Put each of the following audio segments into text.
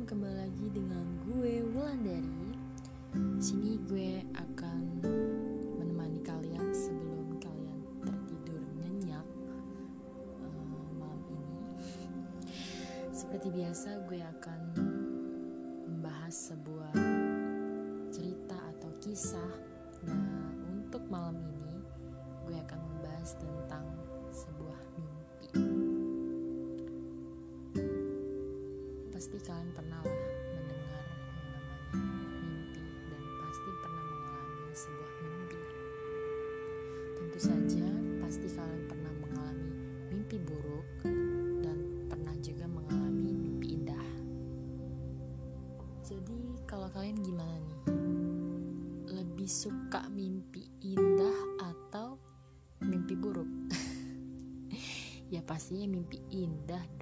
kembali lagi dengan gue Wulandari. Di sini gue akan menemani kalian sebelum kalian tertidur nyenyak uh, malam ini. Seperti biasa, gue akan membahas sebuah cerita atau kisah. Nah, untuk malam ini, gue akan membahas tentang sebuah mimpi. Pasti kalian pernah lah mendengar yang namanya mimpi dan pasti pernah mengalami sebuah mimpi. Tentu saja pasti kalian pernah mengalami mimpi buruk dan pernah juga mengalami mimpi indah. Jadi kalau kalian gimana nih? Lebih suka mimpi indah atau mimpi buruk? ya pastinya mimpi indah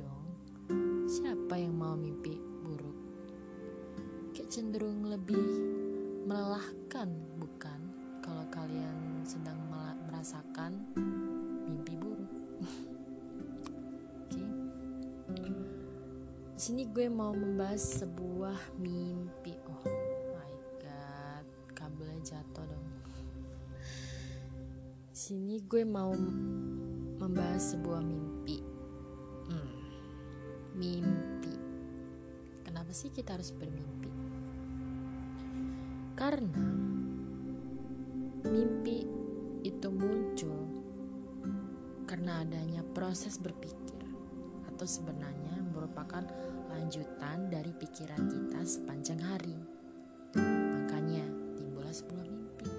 yang mau mimpi buruk? Kayak cenderung lebih melelahkan, bukan? Kalau kalian sedang merasakan mimpi buruk. Oke. Okay. Sini gue mau membahas sebuah mimpi. Oh my god, kabelnya jatuh dong. Sini gue mau membahas sebuah mimpi mimpi. Kenapa sih kita harus bermimpi? Karena mimpi itu muncul karena adanya proses berpikir atau sebenarnya merupakan lanjutan dari pikiran kita sepanjang hari. Makanya timbullah sebuah mimpi.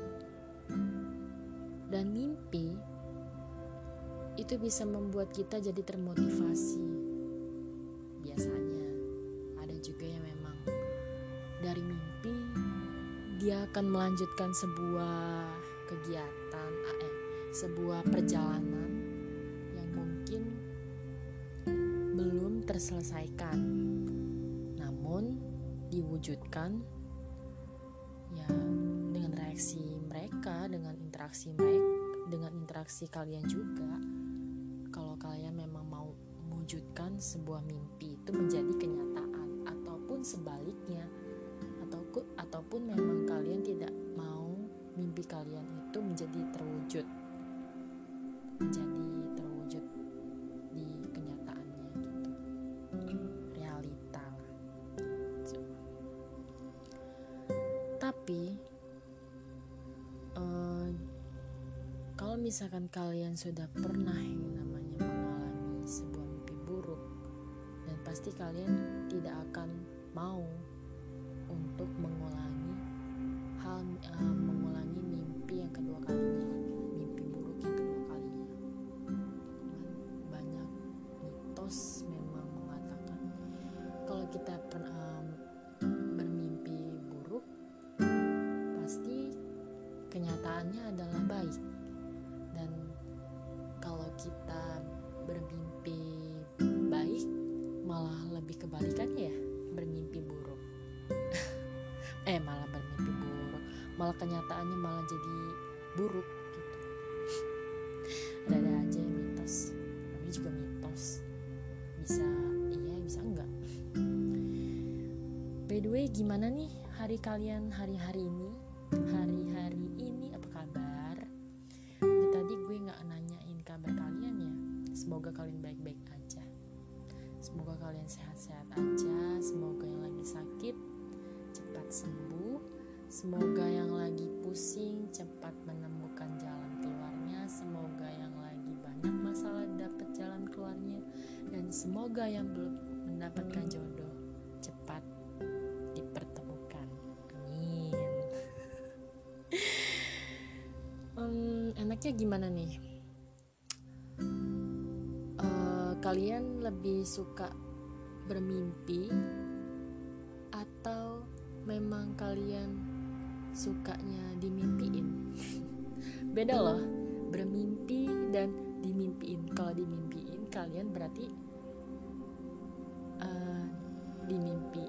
Dan mimpi itu bisa membuat kita jadi termotivasi akan melanjutkan sebuah kegiatan eh sebuah perjalanan yang mungkin belum terselesaikan. Namun diwujudkan ya dengan reaksi mereka dengan interaksi mereka dengan interaksi kalian juga. Kalau kalian memang mau mewujudkan sebuah mimpi itu menjadi kenyataan misalkan kalian sudah pernah yang namanya mengalami sebuah pasti kalian tidak akan mau untuk mengulangi hal uh, mengulangi mimpi yang kedua kalinya mimpi buruk yang kedua kalinya. Banyak mitos memang mengatakan kalau kita pernah um, bermimpi buruk pasti kenyataannya adalah baik kenyataannya malah jadi buruk gitu. Ada-ada aja yang mitos. Namanya juga mitos. Bisa iya bisa enggak? By the way gimana nih hari kalian hari-hari ini? Hari-hari ini apa kabar? Dari tadi gue nggak nanyain kabar kalian ya. Semoga kalian baik-baik aja. Semoga kalian sehat-sehat aja. Semoga yang lagi sakit cepat sembuh. Semoga yang lagi pusing cepat menemukan jalan keluarnya. Semoga yang lagi banyak masalah dapat jalan keluarnya. Dan semoga yang belum mendapatkan jodoh cepat dipertemukan. Amin. um, enaknya gimana nih? kalian lebih suka bermimpi atau memang kalian sukanya dimimpiin. Beda loh bermimpi dan dimimpiin. Kalau dimimpiin kalian berarti uh, dimimpi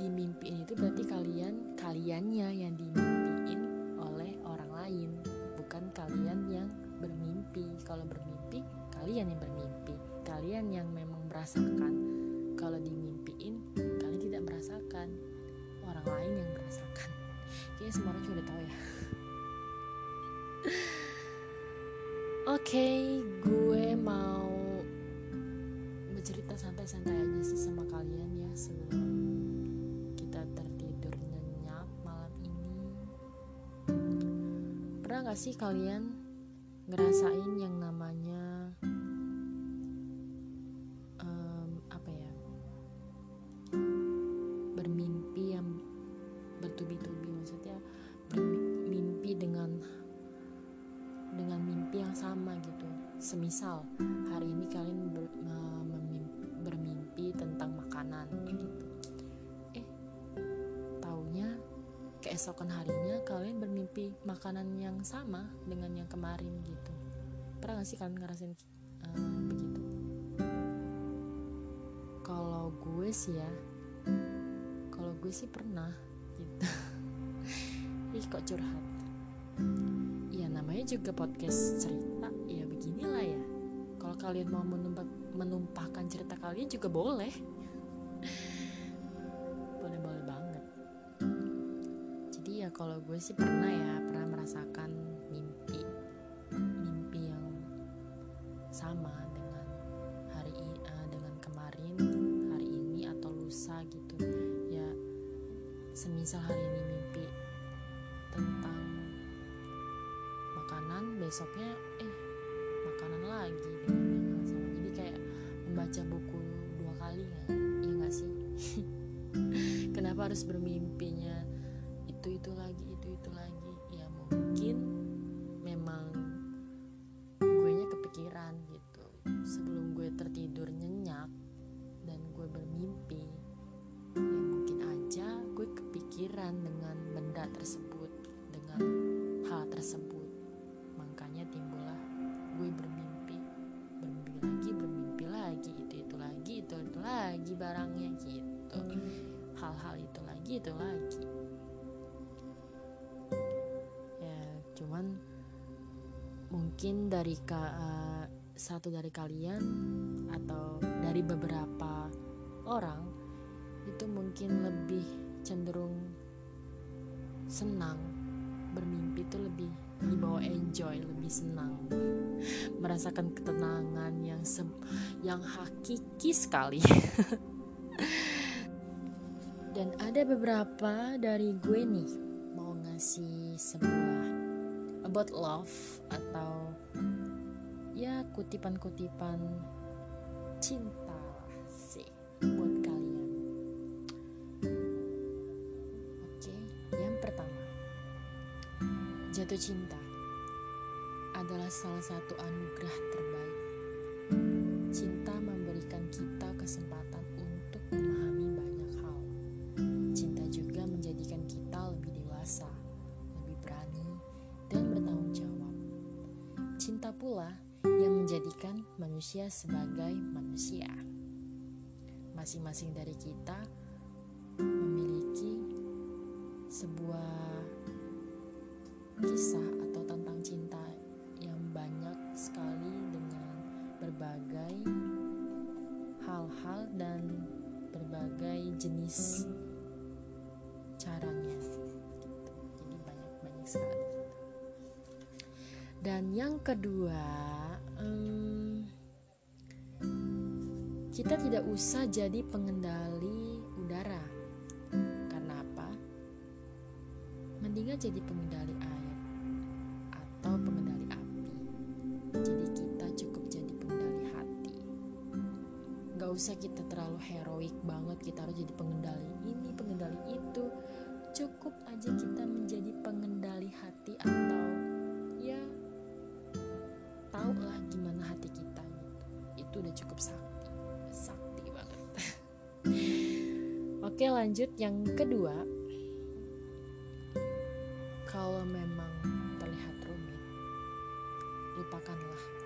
dimimpiin itu berarti kalian kaliannya yang dimimpiin oleh orang lain bukan kalian yang bermimpi. Kalau bermimpi kalian yang bermimpi. Kalian yang memang merasakan. Kalau dimimpiin kalian tidak merasakan. Orang lain yang merasakan kayaknya semua orang juga udah tahu ya. Oke okay, gue mau bercerita santai-santai aja sih sama kalian ya sebelum kita tertidur nyenyak malam ini. Pernah gak sih kalian ngerasain yang namanya semisal hari ini kalian ber, bermimpi tentang makanan gitu. Eh taunya keesokan harinya kalian bermimpi makanan yang sama dengan yang kemarin gitu. Pernah gak sih kalian ngerasain uh, begitu? Kalau gue sih ya kalau gue sih pernah gitu. Ih kok curhat? Ya namanya juga podcast cerita beginilah ya. Kalau kalian mau menumpah, menumpahkan cerita kalian juga boleh. Boleh boleh banget. Jadi ya kalau gue sih pernah ya pernah merasakan mimpi mimpi yang sama dengan hari uh, dengan kemarin hari ini atau lusa gitu. Ya semisal hari ini mimpi tentang makanan besoknya eh makanan lagi dengan yang hal sama. Jadi kayak membaca buku dua kali ya ya nggak sih? Kenapa harus bermimpinya itu itu lagi itu itu lagi? Ya mungkin memang gue nya kepikiran gitu. Sebelum gue tertidur nyenyak dan gue bermimpi ya mungkin aja gue kepikiran dengan benda tersebut lagi barangnya gitu. Hal-hal itu lagi itu lagi. Ya cuman mungkin dari ka, uh, satu dari kalian atau dari beberapa orang itu mungkin lebih cenderung senang bermimpi itu lebih dibawa enjoy lebih senang. Merasakan ketenangan yang se yang hakiki sekali. Dan ada beberapa dari gue nih mau ngasih sebuah about love atau ya kutipan-kutipan cinta jatuh cinta adalah salah satu anugerah terbaik. Cinta memberikan kita kesempatan untuk memahami banyak hal. Cinta juga menjadikan kita lebih dewasa, lebih berani, dan bertanggung jawab. Cinta pula yang menjadikan manusia sebagai manusia. Masing-masing dari kita memiliki sebuah kisah atau tentang cinta sekali dengan berbagai hal-hal dan berbagai jenis caranya. Jadi banyak-banyak sekali. Dan yang kedua um, kita tidak usah jadi pengendali udara. Karena apa? Mendingan jadi pengendali air Gak usah kita terlalu heroik banget Kita harus jadi pengendali ini, pengendali itu. Cukup aja kita menjadi pengendali hati Atau ya Tahu lah gimana hati kita gitu. Itu udah cukup sakti Sakti banget. Oke lanjut. Yang kedua Kalau memang terlihat rumit lupakanlah.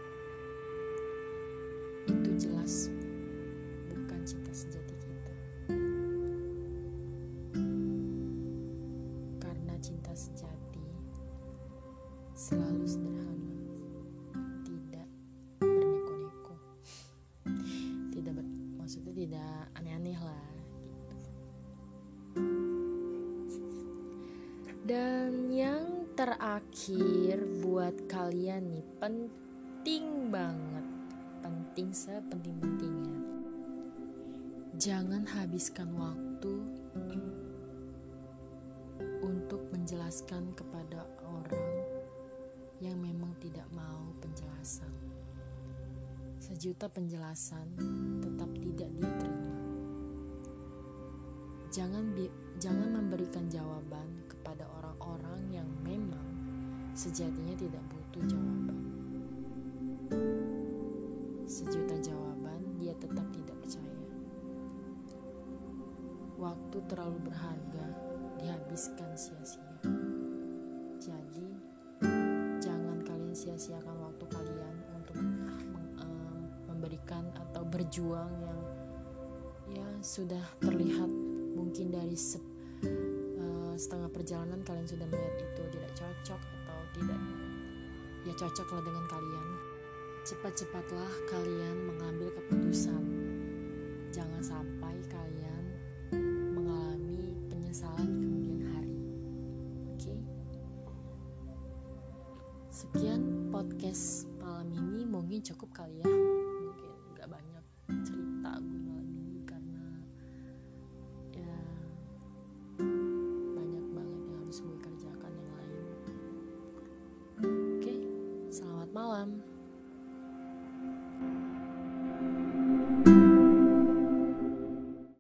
cinta sejati kita. Karena cinta sejati selalu sederhana, tidak berneko-neko, tidak ber, maksudnya tidak aneh-aneh lah. Gitu. Dan yang terakhir buat kalian nih penting banget, penting sepenting-penting jangan habiskan waktu untuk menjelaskan kepada orang yang memang tidak mau penjelasan sejuta penjelasan tetap tidak dia terima jangan jangan memberikan jawaban kepada orang-orang yang memang sejatinya tidak butuh jawaban. Sejuta jawaban, dia tetap tidak percaya. Waktu terlalu berharga, dihabiskan sia-sia. Jadi, jangan kalian sia-siakan waktu kalian untuk memberikan atau berjuang yang ya sudah terlihat mungkin dari uh, setengah perjalanan kalian sudah melihat itu tidak cocok tidak ya cocoklah dengan kalian cepat-cepatlah kalian mengambil keputusan jangan sampai podcast malam ini. Mungkin cukup kali ya